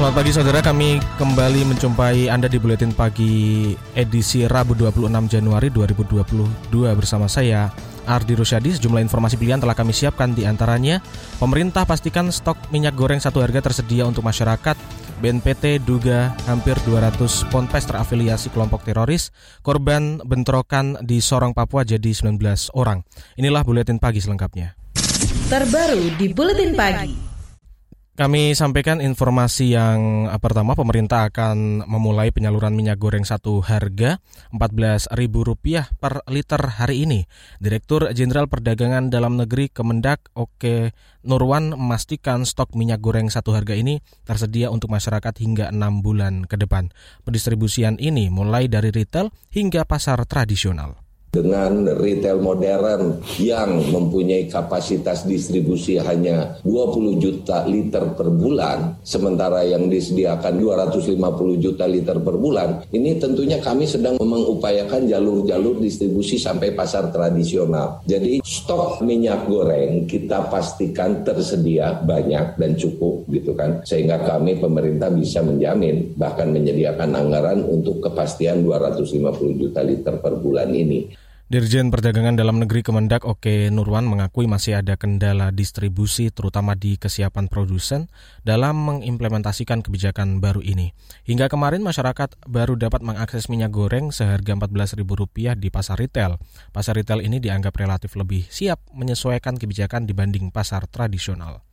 Selamat pagi saudara, kami kembali menjumpai Anda di Buletin Pagi edisi Rabu 26 Januari 2022 bersama saya Ardi Rusyadi. Sejumlah informasi pilihan telah kami siapkan di antaranya Pemerintah pastikan stok minyak goreng satu harga tersedia untuk masyarakat BNPT duga hampir 200 ponpes terafiliasi kelompok teroris, korban bentrokan di Sorong Papua jadi 19 orang. Inilah buletin pagi selengkapnya. Terbaru di buletin pagi. Kami sampaikan informasi yang pertama, pemerintah akan memulai penyaluran minyak goreng satu harga Rp14.000 per liter hari ini. Direktur Jenderal Perdagangan Dalam Negeri Kemendak Oke Nurwan memastikan stok minyak goreng satu harga ini tersedia untuk masyarakat hingga enam bulan ke depan. Pendistribusian ini mulai dari retail hingga pasar tradisional dengan retail modern yang mempunyai kapasitas distribusi hanya 20 juta liter per bulan, sementara yang disediakan 250 juta liter per bulan, ini tentunya kami sedang mengupayakan jalur-jalur distribusi sampai pasar tradisional. Jadi stok minyak goreng kita pastikan tersedia banyak dan cukup gitu kan, sehingga kami pemerintah bisa menjamin bahkan menyediakan anggaran untuk kepastian 250 juta liter per bulan ini. Dirjen Perdagangan Dalam Negeri Kemendak Oke Nurwan mengakui masih ada kendala distribusi terutama di kesiapan produsen dalam mengimplementasikan kebijakan baru ini. Hingga kemarin masyarakat baru dapat mengakses minyak goreng seharga Rp14.000 di pasar retail. Pasar retail ini dianggap relatif lebih siap menyesuaikan kebijakan dibanding pasar tradisional.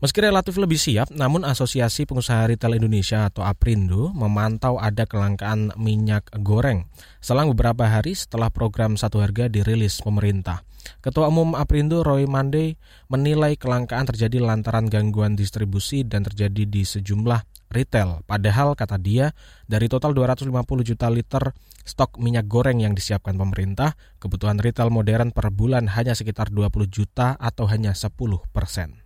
Meski relatif lebih siap, namun Asosiasi Pengusaha Retail Indonesia atau APRINDO memantau ada kelangkaan minyak goreng selang beberapa hari setelah program satu harga dirilis pemerintah. Ketua Umum APRINDO Roy Mande menilai kelangkaan terjadi lantaran gangguan distribusi dan terjadi di sejumlah retail. Padahal kata dia, dari total 250 juta liter stok minyak goreng yang disiapkan pemerintah, kebutuhan retail modern per bulan hanya sekitar 20 juta atau hanya 10 persen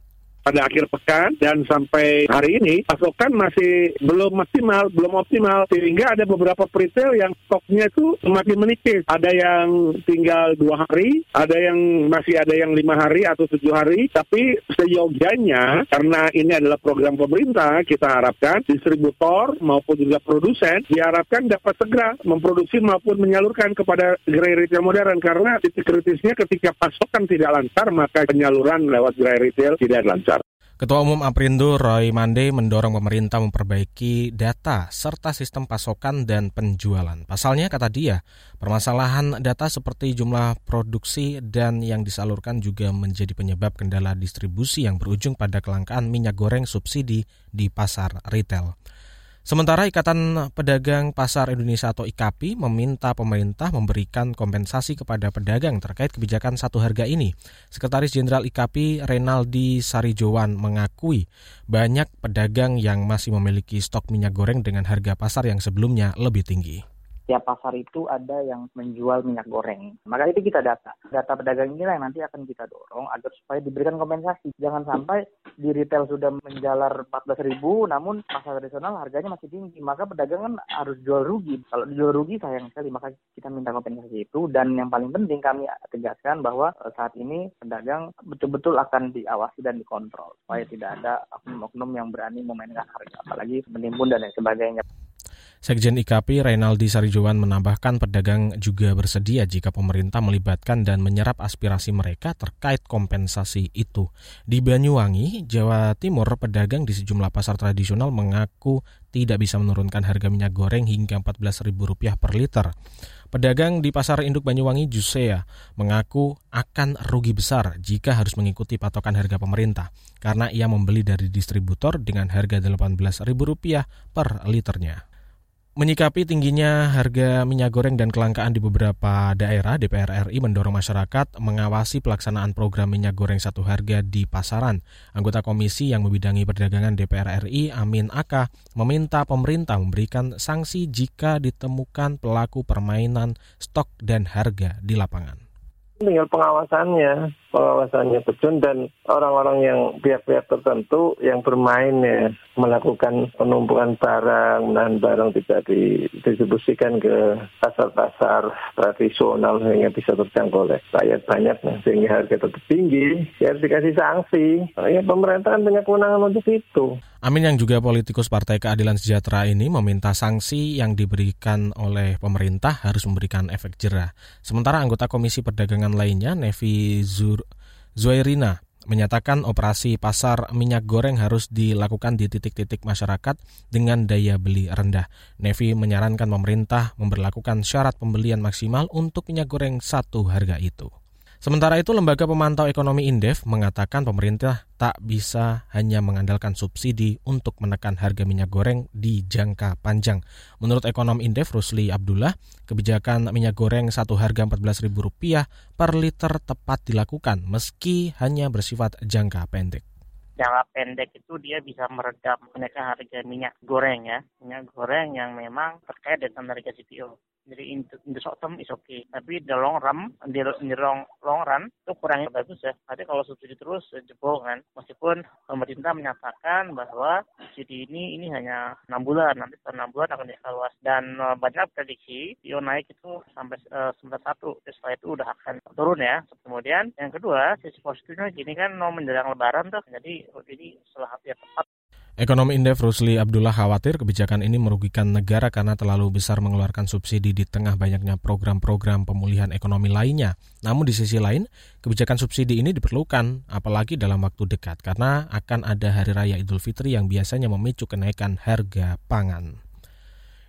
pada akhir pekan dan sampai hari ini pasokan masih belum maksimal, belum optimal sehingga ada beberapa retail yang stoknya itu semakin menipis. Ada yang tinggal dua hari, ada yang masih ada yang lima hari atau tujuh hari. Tapi seyogianya karena ini adalah program pemerintah, kita harapkan distributor maupun juga produsen diharapkan dapat segera memproduksi maupun menyalurkan kepada gerai retail modern karena titik kritisnya ketika pasokan tidak lancar maka penyaluran lewat gerai retail tidak lancar. Ketua Umum Aprindo Roy Mande mendorong pemerintah memperbaiki data serta sistem pasokan dan penjualan. Pasalnya, kata dia, permasalahan data seperti jumlah produksi dan yang disalurkan juga menjadi penyebab kendala distribusi yang berujung pada kelangkaan minyak goreng subsidi di pasar retail. Sementara Ikatan Pedagang Pasar Indonesia atau IKAPI meminta pemerintah memberikan kompensasi kepada pedagang terkait kebijakan satu harga ini. Sekretaris Jenderal IKAPI Renaldi Sarijowan mengakui banyak pedagang yang masih memiliki stok minyak goreng dengan harga pasar yang sebelumnya lebih tinggi tiap pasar itu ada yang menjual minyak goreng. Maka itu kita data. Data pedagang inilah yang nanti akan kita dorong agar supaya diberikan kompensasi. Jangan sampai di retail sudah menjalar 14 ribu, namun pasar tradisional harganya masih tinggi. Maka pedagang kan harus jual rugi. Kalau jual rugi sayang sekali, maka kita minta kompensasi itu. Dan yang paling penting kami tegaskan bahwa eh, saat ini pedagang betul-betul akan diawasi dan dikontrol. Supaya tidak ada oknum-oknum yang berani memainkan harga. Apalagi menimbun dan lain sebagainya. Sekjen IKP Reynaldi Sarijowan menambahkan pedagang juga bersedia jika pemerintah melibatkan dan menyerap aspirasi mereka terkait kompensasi itu. Di Banyuwangi, Jawa Timur, pedagang di sejumlah pasar tradisional mengaku tidak bisa menurunkan harga minyak goreng hingga Rp14.000 per liter. Pedagang di Pasar Induk Banyuwangi Jusea mengaku akan rugi besar jika harus mengikuti patokan harga pemerintah karena ia membeli dari distributor dengan harga Rp18.000 per liternya. Menyikapi tingginya harga minyak goreng dan kelangkaan di beberapa daerah, DPR RI mendorong masyarakat mengawasi pelaksanaan program minyak goreng satu harga di pasaran. Anggota komisi yang membidangi perdagangan DPR RI, Amin Aka, meminta pemerintah memberikan sanksi jika ditemukan pelaku permainan stok dan harga di lapangan. tinggal pengawasannya, pengawasannya Pecun dan orang-orang yang pihak-pihak tertentu yang bermain ya melakukan penumpukan barang dan barang tidak didistribusikan ke pasar-pasar tradisional sehingga bisa terjangkau oleh rakyat banyak nah, sehingga harga tetap tinggi ya harus dikasih sanksi ya pemerintah kan punya kewenangan untuk itu Amin yang juga politikus Partai Keadilan Sejahtera ini meminta sanksi yang diberikan oleh pemerintah harus memberikan efek jerah. Sementara anggota Komisi Perdagangan lainnya, Nevi Zur Zuairina, menyatakan operasi pasar minyak goreng harus dilakukan di titik-titik masyarakat dengan daya beli rendah. Nevi menyarankan pemerintah memperlakukan syarat pembelian maksimal untuk minyak goreng satu harga itu. Sementara itu, Lembaga Pemantau Ekonomi Indef mengatakan pemerintah tak bisa hanya mengandalkan subsidi untuk menekan harga minyak goreng di jangka panjang. Menurut ekonom Indef Rusli Abdullah, kebijakan minyak goreng satu harga Rp14.000 per liter tepat dilakukan meski hanya bersifat jangka pendek. Jangka pendek itu dia bisa meredam kenaikan harga minyak goreng ya. Minyak goreng yang memang terkait dengan harga CPO jadi in, in the short term is okay. Tapi the long run di, long, long run itu kurangnya bagus ya. Tapi kalau subsidi terus jebol kan. Meskipun pemerintah menyatakan bahwa subsidi ini ini hanya enam bulan. Nanti setelah enam bulan akan dievaluasi. Dan uh, banyak prediksi PO naik itu sampai uh, satu. Setelah itu udah akan turun ya. Kemudian yang kedua sisi positifnya gini kan mau menjelang lebaran tuh. Jadi ini salah satu yang tepat. Ekonomi Indef Rusli Abdullah khawatir kebijakan ini merugikan negara karena terlalu besar mengeluarkan subsidi di tengah banyaknya program-program pemulihan ekonomi lainnya. Namun di sisi lain, kebijakan subsidi ini diperlukan apalagi dalam waktu dekat karena akan ada Hari Raya Idul Fitri yang biasanya memicu kenaikan harga pangan.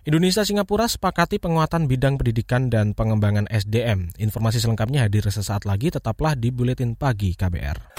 Indonesia Singapura sepakati penguatan bidang pendidikan dan pengembangan SDM. Informasi selengkapnya hadir sesaat lagi, tetaplah di Buletin Pagi KBR.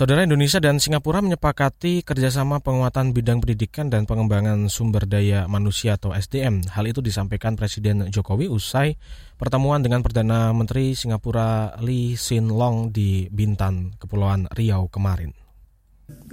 Saudara Indonesia dan Singapura menyepakati kerjasama penguatan bidang pendidikan dan pengembangan sumber daya manusia atau SDM. Hal itu disampaikan Presiden Jokowi usai pertemuan dengan Perdana Menteri Singapura Lee Hsien Long di Bintan, Kepulauan Riau kemarin.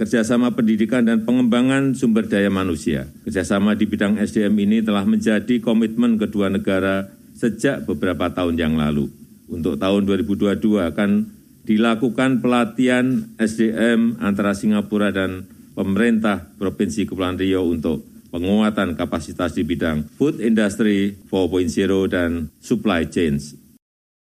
Kerjasama pendidikan dan pengembangan sumber daya manusia. Kerjasama di bidang SDM ini telah menjadi komitmen kedua negara sejak beberapa tahun yang lalu. Untuk tahun 2022 akan dilakukan pelatihan sdm antara singapura dan pemerintah provinsi kepulauan riau untuk penguatan kapasitas di bidang food industry 4.0 dan supply chains.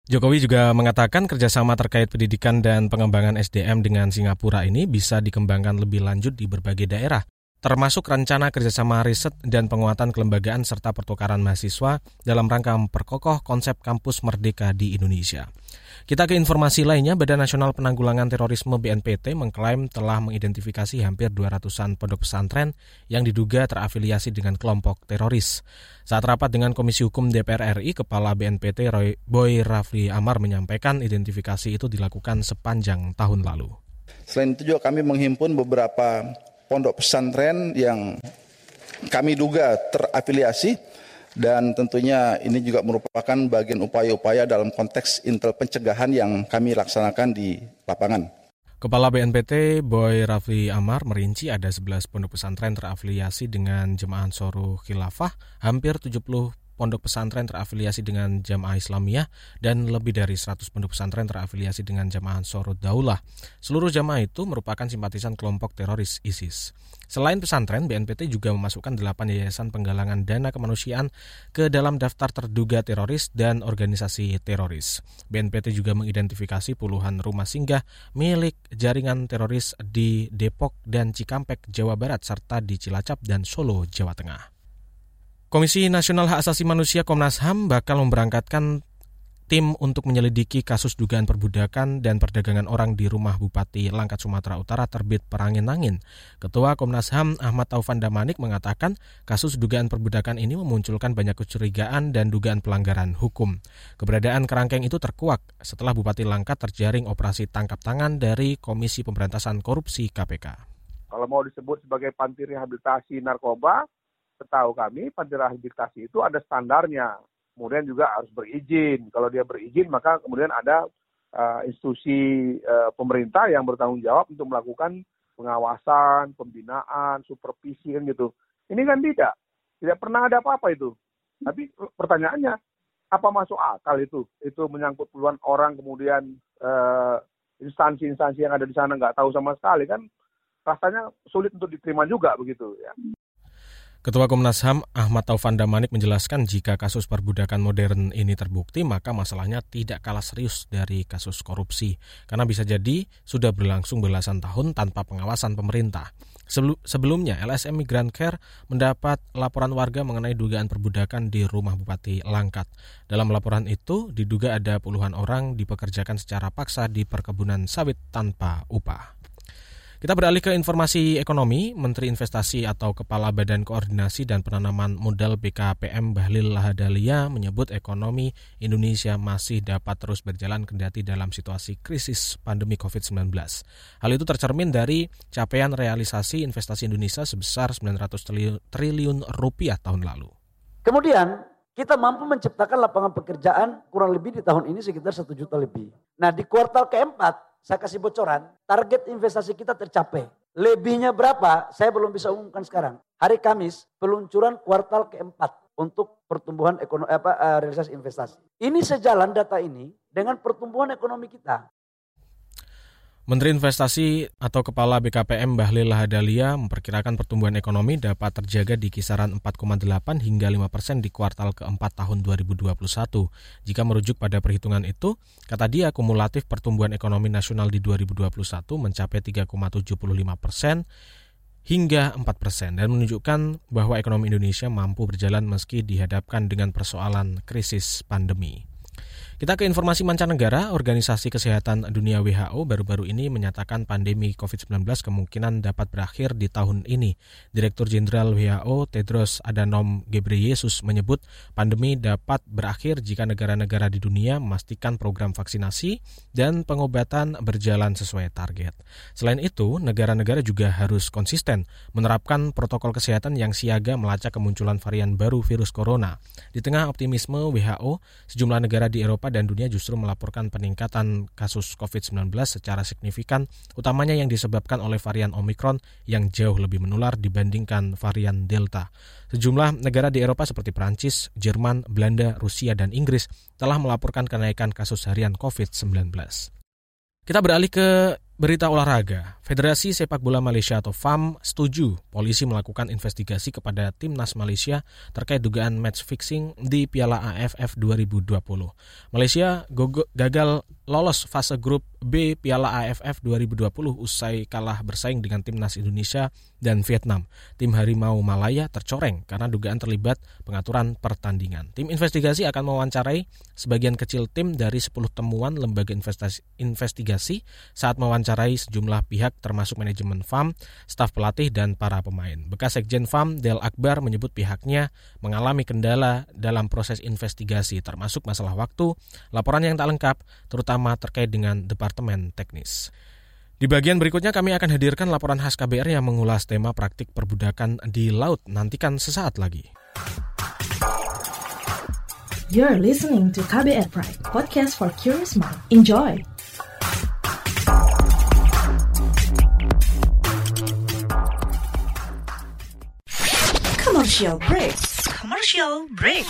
Jokowi juga mengatakan kerjasama terkait pendidikan dan pengembangan SDM dengan Singapura ini bisa dikembangkan lebih lanjut di berbagai daerah, termasuk rencana kerjasama riset dan penguatan kelembagaan serta pertukaran mahasiswa dalam rangka memperkokoh konsep kampus merdeka di Indonesia. Kita ke informasi lainnya, Badan Nasional Penanggulangan Terorisme BNPT mengklaim telah mengidentifikasi hampir 200-an pondok pesantren yang diduga terafiliasi dengan kelompok teroris. Saat rapat dengan Komisi Hukum DPR RI, Kepala BNPT Roy Boy Rafli Amar menyampaikan identifikasi itu dilakukan sepanjang tahun lalu. Selain itu juga kami menghimpun beberapa pondok pesantren yang kami duga terafiliasi dan tentunya ini juga merupakan bagian upaya-upaya dalam konteks intel pencegahan yang kami laksanakan di lapangan. Kepala BNPT Boy Rafli Amar merinci ada 11 pondok pesantren terafiliasi dengan jemaah Ansoro Khilafah, hampir 70 pondok pesantren terafiliasi dengan Jamaah Islamiyah dan lebih dari 100 pondok pesantren terafiliasi dengan Jamaah Ansarud Daulah. Seluruh jamaah itu merupakan simpatisan kelompok teroris ISIS. Selain pesantren, BNPT juga memasukkan 8 yayasan penggalangan dana kemanusiaan ke dalam daftar terduga teroris dan organisasi teroris. BNPT juga mengidentifikasi puluhan rumah singgah milik jaringan teroris di Depok dan Cikampek, Jawa Barat, serta di Cilacap dan Solo, Jawa Tengah. Komisi Nasional Hak Asasi Manusia Komnas HAM bakal memberangkatkan tim untuk menyelidiki kasus dugaan perbudakan dan perdagangan orang di rumah Bupati Langkat Sumatera Utara terbit perangin-angin. Ketua Komnas HAM Ahmad Taufan Damanik mengatakan kasus dugaan perbudakan ini memunculkan banyak kecurigaan dan dugaan pelanggaran hukum. Keberadaan kerangkeng itu terkuak setelah Bupati Langkat terjaring operasi tangkap tangan dari Komisi Pemberantasan Korupsi KPK. Kalau mau disebut sebagai panti rehabilitasi narkoba, setahu kami panti rehabilitasi itu ada standarnya kemudian juga harus berizin. Kalau dia berizin, maka kemudian ada uh, institusi uh, pemerintah yang bertanggung jawab untuk melakukan pengawasan, pembinaan, supervisi kan gitu. Ini kan tidak, tidak pernah ada apa-apa itu. Tapi pertanyaannya, apa masuk akal itu? Itu menyangkut puluhan orang kemudian uh, instansi-instansi yang ada di sana nggak tahu sama sekali kan rasanya sulit untuk diterima juga begitu ya. Ketua Komnas HAM Ahmad Taufan Damanik menjelaskan jika kasus perbudakan modern ini terbukti maka masalahnya tidak kalah serius dari kasus korupsi karena bisa jadi sudah berlangsung belasan tahun tanpa pengawasan pemerintah. Sebelumnya LSM Migrant Care mendapat laporan warga mengenai dugaan perbudakan di rumah Bupati Langkat. Dalam laporan itu diduga ada puluhan orang dipekerjakan secara paksa di perkebunan sawit tanpa upah. Kita beralih ke informasi ekonomi. Menteri Investasi atau Kepala Badan Koordinasi dan Penanaman Modal BKPM Bahlil Lahadalia menyebut ekonomi Indonesia masih dapat terus berjalan kendati dalam situasi krisis pandemi COVID-19. Hal itu tercermin dari capaian realisasi investasi Indonesia sebesar 900 triliun rupiah tahun lalu. Kemudian kita mampu menciptakan lapangan pekerjaan kurang lebih di tahun ini sekitar satu juta lebih. Nah di kuartal keempat saya kasih bocoran, target investasi kita tercapai. Lebihnya berapa? Saya belum bisa umumkan sekarang. Hari Kamis, peluncuran kuartal keempat untuk pertumbuhan ekonomi apa uh, realisasi investasi. Ini sejalan data ini dengan pertumbuhan ekonomi kita. Menteri Investasi atau Kepala BKPM Bahlil Lahadalia memperkirakan pertumbuhan ekonomi dapat terjaga di kisaran 4,8 hingga 5 persen di kuartal keempat tahun 2021. Jika merujuk pada perhitungan itu, kata dia kumulatif pertumbuhan ekonomi nasional di 2021 mencapai 3,75 persen hingga 4 persen dan menunjukkan bahwa ekonomi Indonesia mampu berjalan meski dihadapkan dengan persoalan krisis pandemi. Kita ke informasi mancanegara, Organisasi Kesehatan Dunia WHO baru-baru ini menyatakan pandemi COVID-19 kemungkinan dapat berakhir di tahun ini. Direktur Jenderal WHO Tedros Adhanom Ghebreyesus menyebut pandemi dapat berakhir jika negara-negara di dunia memastikan program vaksinasi dan pengobatan berjalan sesuai target. Selain itu, negara-negara juga harus konsisten menerapkan protokol kesehatan yang siaga melacak kemunculan varian baru virus corona. Di tengah optimisme WHO, sejumlah negara di Eropa Eropa dan dunia justru melaporkan peningkatan kasus COVID-19 secara signifikan, utamanya yang disebabkan oleh varian Omicron yang jauh lebih menular dibandingkan varian Delta. Sejumlah negara di Eropa seperti Prancis, Jerman, Belanda, Rusia, dan Inggris telah melaporkan kenaikan kasus harian COVID-19. Kita beralih ke Berita olahraga, Federasi Sepak Bola Malaysia atau FAM setuju polisi melakukan investigasi kepada timnas Malaysia terkait dugaan match fixing di Piala AFF 2020. Malaysia gagal lolos fase grup B Piala AFF 2020 usai kalah bersaing dengan timnas Indonesia dan Vietnam. Tim Harimau Malaya tercoreng karena dugaan terlibat pengaturan pertandingan. Tim investigasi akan mewawancarai sebagian kecil tim dari 10 temuan lembaga investasi, investigasi saat mewawancarai sejumlah pihak termasuk manajemen FAM, staf pelatih dan para pemain. Bekas Sekjen FAM Del Akbar menyebut pihaknya mengalami kendala dalam proses investigasi termasuk masalah waktu, laporan yang tak lengkap, terutama terkait dengan Departemen Teknis. Di bagian berikutnya kami akan hadirkan laporan khas KBR yang mengulas tema praktik perbudakan di laut. Nantikan sesaat lagi. You're listening to KBR Pride, podcast for curious mind. Enjoy! Commercial break. Commercial break.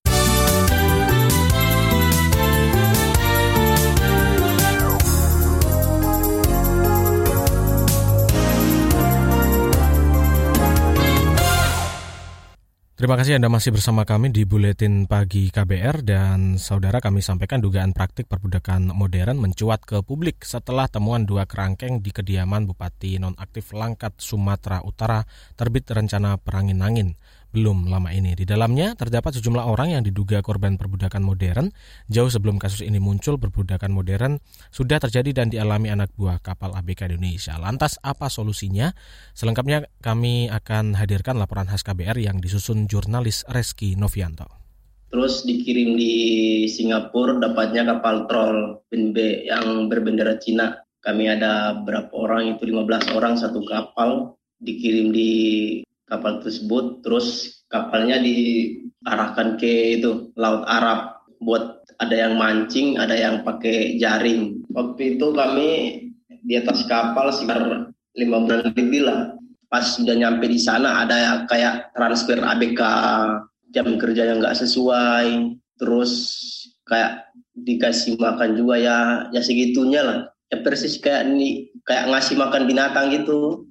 Terima kasih Anda masih bersama kami di Buletin Pagi KBR dan saudara kami sampaikan dugaan praktik perbudakan modern mencuat ke publik setelah temuan dua kerangkeng di kediaman Bupati Nonaktif Langkat, Sumatera Utara terbit rencana perangin-angin belum lama ini. Di dalamnya terdapat sejumlah orang yang diduga korban perbudakan modern. Jauh sebelum kasus ini muncul, perbudakan modern sudah terjadi dan dialami anak buah kapal ABK Indonesia. Lantas apa solusinya? Selengkapnya kami akan hadirkan laporan khas KBR yang disusun jurnalis Reski Novianto. Terus dikirim di Singapura dapatnya kapal troll BNB yang berbendera Cina. Kami ada berapa orang itu 15 orang satu kapal dikirim di kapal tersebut terus kapalnya diarahkan ke itu laut Arab buat ada yang mancing ada yang pakai jaring. Waktu itu kami di atas kapal sekitar lima bulan lebih lah. Pas sudah nyampe di sana ada kayak transfer ABK jam kerja yang nggak sesuai terus kayak dikasih makan juga ya ya segitunya lah. Ya persis kayak ini kayak ngasih makan binatang gitu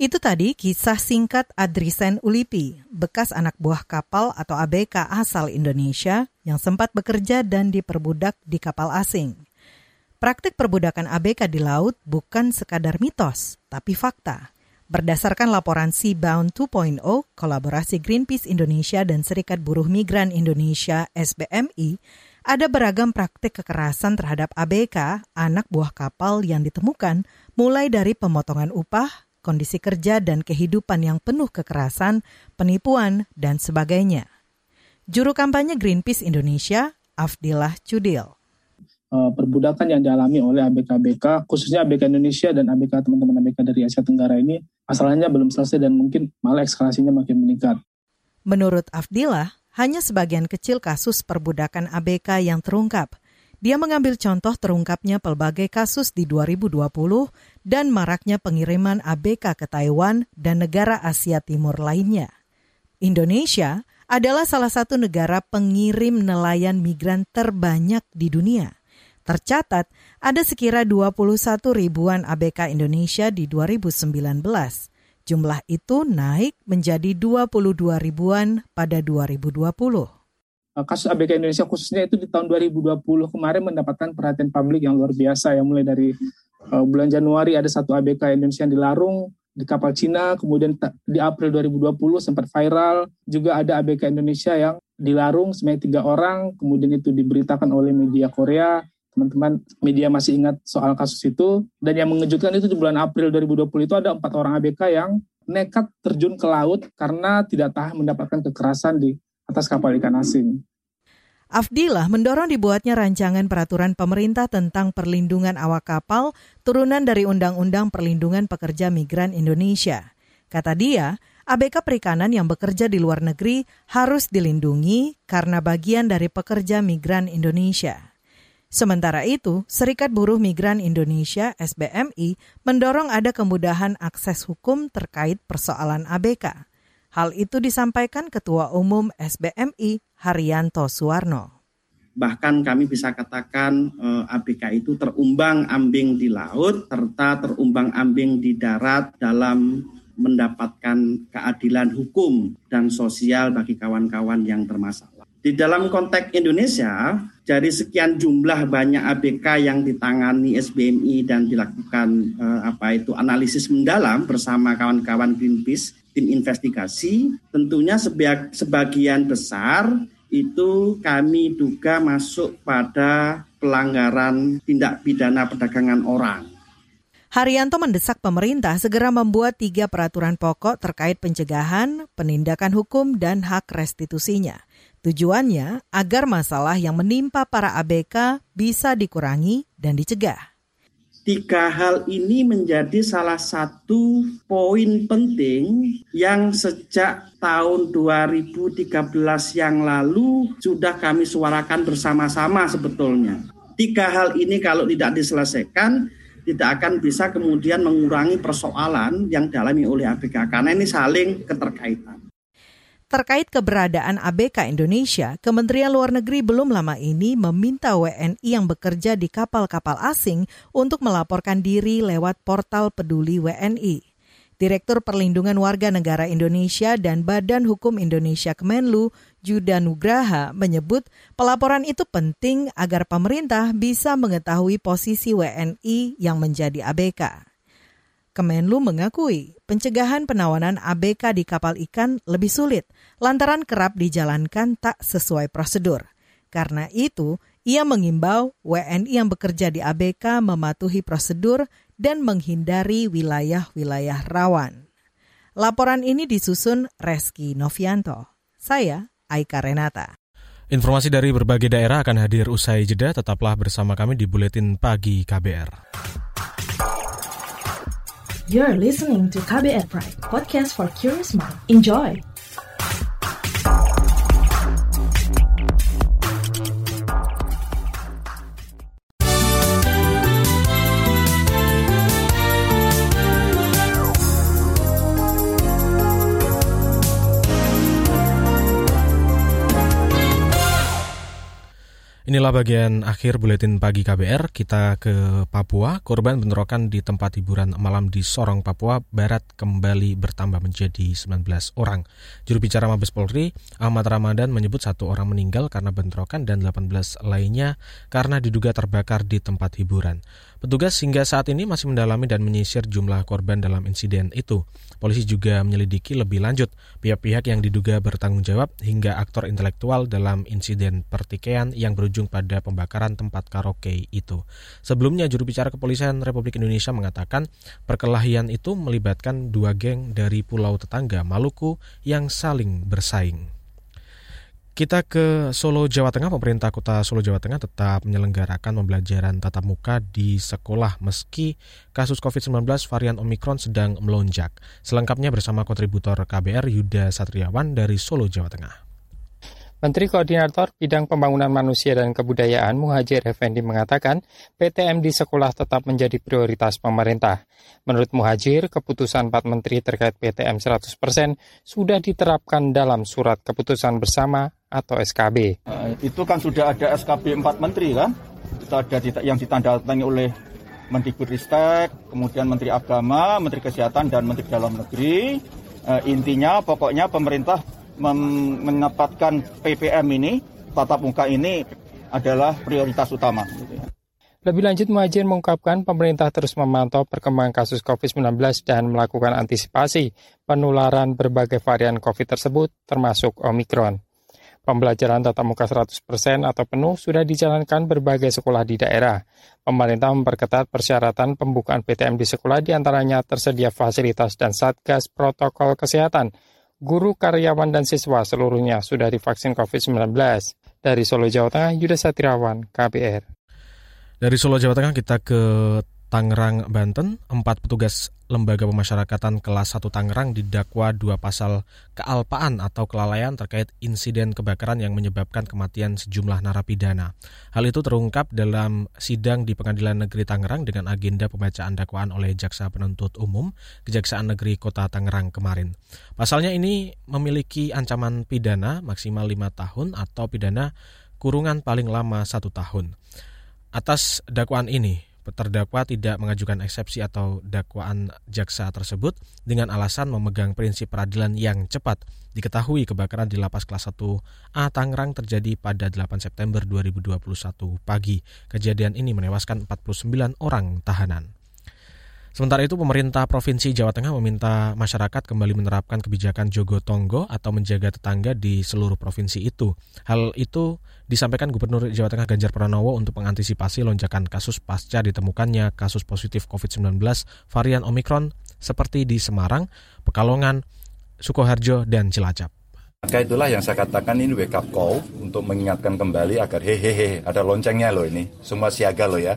itu tadi kisah singkat Adrisen Ulipi, bekas anak buah kapal atau ABK asal Indonesia yang sempat bekerja dan diperbudak di kapal asing. Praktik perbudakan ABK di laut bukan sekadar mitos, tapi fakta. Berdasarkan laporan Seabound 2.0, kolaborasi Greenpeace Indonesia dan Serikat Buruh Migran Indonesia SBMI, ada beragam praktik kekerasan terhadap ABK, anak buah kapal yang ditemukan, mulai dari pemotongan upah, kondisi kerja dan kehidupan yang penuh kekerasan, penipuan, dan sebagainya. Juru kampanye Greenpeace Indonesia, Afdillah Cudil. Uh, perbudakan yang dialami oleh ABK-ABK, khususnya ABK Indonesia dan ABK teman-teman ABK dari Asia Tenggara ini, masalahnya belum selesai dan mungkin malah eskalasinya makin meningkat. Menurut Afdillah, hanya sebagian kecil kasus perbudakan ABK yang terungkap. Dia mengambil contoh terungkapnya pelbagai kasus di 2020 dan maraknya pengiriman ABK ke Taiwan dan negara Asia Timur lainnya. Indonesia adalah salah satu negara pengirim nelayan migran terbanyak di dunia. Tercatat ada sekira 21 ribuan ABK Indonesia di 2019. Jumlah itu naik menjadi 22 ribuan pada 2020. Eh, kasus ABK Indonesia khususnya itu di tahun 2020 kemarin mendapatkan perhatian publik yang luar biasa ya. Mulai dari uh, bulan Januari ada satu ABK Indonesia yang dilarung di kapal Cina kemudian di April 2020 sempat viral. Juga ada ABK Indonesia yang dilarung sebanyak tiga orang kemudian itu diberitakan oleh media Korea. Teman-teman media masih ingat soal kasus itu. Dan yang mengejutkan itu di bulan April 2020 itu ada empat orang ABK yang nekat terjun ke laut karena tidak tahan mendapatkan kekerasan di atas kapal ikan asing. Afdillah mendorong dibuatnya rancangan peraturan pemerintah tentang perlindungan awak kapal turunan dari Undang-Undang Perlindungan Pekerja Migran Indonesia. Kata dia, ABK perikanan yang bekerja di luar negeri harus dilindungi karena bagian dari pekerja migran Indonesia. Sementara itu, Serikat Buruh Migran Indonesia (SBMI) mendorong ada kemudahan akses hukum terkait persoalan ABK. Hal itu disampaikan Ketua Umum SBMI Haryanto Suwarno. Bahkan kami bisa katakan eh, ABK itu terumbang-ambing di laut serta terumbang-ambing di darat dalam mendapatkan keadilan hukum dan sosial bagi kawan-kawan yang bermasalah. Di dalam konteks Indonesia, dari sekian jumlah banyak ABK yang ditangani SBMI dan dilakukan eh, apa itu analisis mendalam bersama kawan-kawan Greenpeace, tim investigasi, tentunya sebagian besar itu kami duga masuk pada pelanggaran tindak pidana perdagangan orang. Haryanto mendesak pemerintah segera membuat tiga peraturan pokok terkait pencegahan, penindakan hukum, dan hak restitusinya. Tujuannya agar masalah yang menimpa para ABK bisa dikurangi dan dicegah. Tiga hal ini menjadi salah satu poin penting yang sejak tahun 2013 yang lalu sudah kami suarakan bersama-sama sebetulnya. Tiga hal ini kalau tidak diselesaikan tidak akan bisa kemudian mengurangi persoalan yang dialami oleh ABK karena ini saling keterkaitan. Terkait keberadaan ABK Indonesia, Kementerian Luar Negeri belum lama ini meminta WNI yang bekerja di kapal-kapal asing untuk melaporkan diri lewat portal Peduli WNI. Direktur Perlindungan Warga Negara Indonesia dan Badan Hukum Indonesia Kemenlu, Juda Nugraha, menyebut pelaporan itu penting agar pemerintah bisa mengetahui posisi WNI yang menjadi ABK. Kemenlu mengakui pencegahan penawanan ABK di kapal ikan lebih sulit lantaran kerap dijalankan tak sesuai prosedur. Karena itu, ia mengimbau WNI yang bekerja di ABK mematuhi prosedur dan menghindari wilayah-wilayah rawan. Laporan ini disusun Reski Novianto. Saya Aika Renata. Informasi dari berbagai daerah akan hadir usai jeda. Tetaplah bersama kami di Buletin Pagi KBR. You're listening to KBR Pride, podcast for curious mind. Enjoy! Inilah bagian akhir buletin pagi KBR. Kita ke Papua. Korban bentrokan di tempat hiburan malam di Sorong, Papua Barat kembali bertambah menjadi 19 orang. Juru bicara Mabes Polri, Ahmad Ramadan menyebut satu orang meninggal karena bentrokan dan 18 lainnya karena diduga terbakar di tempat hiburan. Petugas hingga saat ini masih mendalami dan menyisir jumlah korban dalam insiden itu. Polisi juga menyelidiki lebih lanjut pihak-pihak yang diduga bertanggung jawab hingga aktor intelektual dalam insiden pertikaian yang berujung pada pembakaran tempat karaoke itu. Sebelumnya juru bicara kepolisian Republik Indonesia mengatakan perkelahian itu melibatkan dua geng dari pulau tetangga Maluku yang saling bersaing. Kita ke Solo, Jawa Tengah. Pemerintah Kota Solo, Jawa Tengah tetap menyelenggarakan pembelajaran tatap muka di sekolah meski kasus COVID-19 varian Omikron sedang melonjak. Selengkapnya bersama kontributor KBR Yuda Satriawan dari Solo, Jawa Tengah. Menteri Koordinator Bidang Pembangunan Manusia dan Kebudayaan Muhajir Effendi mengatakan PTM di sekolah tetap menjadi prioritas pemerintah. Menurut Muhajir, keputusan empat menteri terkait PTM 100% sudah diterapkan dalam surat keputusan bersama atau SKB. Nah, itu kan sudah ada SKB empat menteri kan? Itu ada yang ditandatangani oleh Mendikbudristek, kemudian Menteri Agama, Menteri Kesehatan, dan Menteri Dalam Negeri. E, intinya pokoknya pemerintah menetapkan PPM ini, tatap muka ini adalah prioritas utama. Lebih lanjut, Muhajir mengungkapkan pemerintah terus memantau perkembangan kasus COVID-19 dan melakukan antisipasi penularan berbagai varian COVID tersebut, termasuk Omikron. Pembelajaran tatap muka 100% atau penuh sudah dijalankan berbagai sekolah di daerah. Pemerintah memperketat persyaratan pembukaan PTM di sekolah di antaranya tersedia fasilitas dan satgas protokol kesehatan guru, karyawan, dan siswa seluruhnya sudah divaksin COVID-19. Dari Solo, Jawa Tengah, Yuda Satriawan, KBR. Dari Solo, Jawa Tengah kita ke Tangerang, Banten, empat petugas lembaga pemasyarakatan kelas 1 Tangerang didakwa dua pasal kealpaan atau kelalaian terkait insiden kebakaran yang menyebabkan kematian sejumlah narapidana. Hal itu terungkap dalam sidang di Pengadilan Negeri Tangerang dengan agenda pembacaan dakwaan oleh Jaksa Penuntut Umum Kejaksaan Negeri Kota Tangerang kemarin. Pasalnya ini memiliki ancaman pidana maksimal lima tahun atau pidana kurungan paling lama satu tahun. Atas dakwaan ini, terdakwa tidak mengajukan eksepsi atau dakwaan jaksa tersebut dengan alasan memegang prinsip peradilan yang cepat. Diketahui kebakaran di lapas kelas 1A Tangerang terjadi pada 8 September 2021 pagi. Kejadian ini menewaskan 49 orang tahanan. Sementara itu, pemerintah Provinsi Jawa Tengah meminta masyarakat kembali menerapkan kebijakan Jogo Tonggo atau menjaga tetangga di seluruh provinsi itu. Hal itu disampaikan Gubernur Jawa Tengah Ganjar Pranowo untuk mengantisipasi lonjakan kasus pasca ditemukannya kasus positif COVID-19 varian Omikron seperti di Semarang, Pekalongan, Sukoharjo, dan Cilacap. Maka itulah yang saya katakan ini wake up call untuk mengingatkan kembali agar hehehe ada loncengnya loh ini, semua siaga loh ya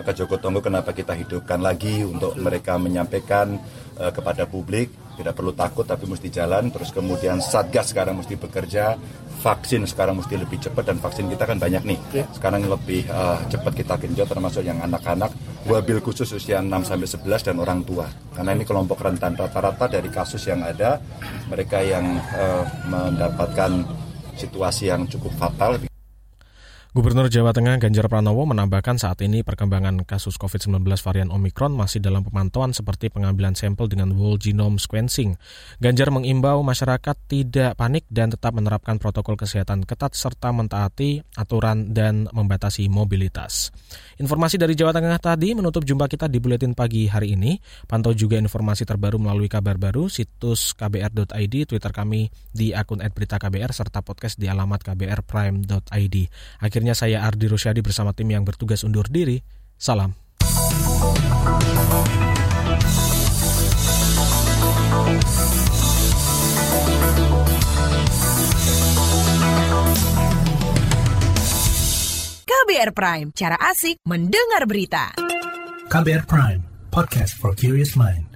Maka Joko Tonggo kenapa kita hidupkan lagi untuk mereka menyampaikan uh, kepada publik? Tidak perlu takut tapi mesti jalan. Terus kemudian satgas sekarang mesti bekerja. Vaksin sekarang mesti lebih cepat dan vaksin kita kan banyak nih. Sekarang lebih uh, cepat kita genjot termasuk yang anak-anak. Wabil khusus usia 6 sampai 11 dan orang tua. Karena ini kelompok rentan rata-rata dari kasus yang ada. Mereka yang uh, mendapatkan situasi yang cukup fatal Gubernur Jawa Tengah Ganjar Pranowo menambahkan saat ini perkembangan kasus COVID-19 varian Omikron masih dalam pemantauan seperti pengambilan sampel dengan whole genome sequencing. Ganjar mengimbau masyarakat tidak panik dan tetap menerapkan protokol kesehatan ketat serta mentaati aturan dan membatasi mobilitas. Informasi dari Jawa Tengah tadi menutup jumpa kita di Buletin Pagi hari ini. Pantau juga informasi terbaru melalui kabar baru, situs kbr.id, Twitter kami di akun @beritaKBR serta podcast di alamat kbrprime.id. Akhir Akhirnya saya Ardi Rusyadi bersama tim yang bertugas undur diri. Salam. KBR Prime, cara asik mendengar berita. KBR Prime, podcast for curious mind.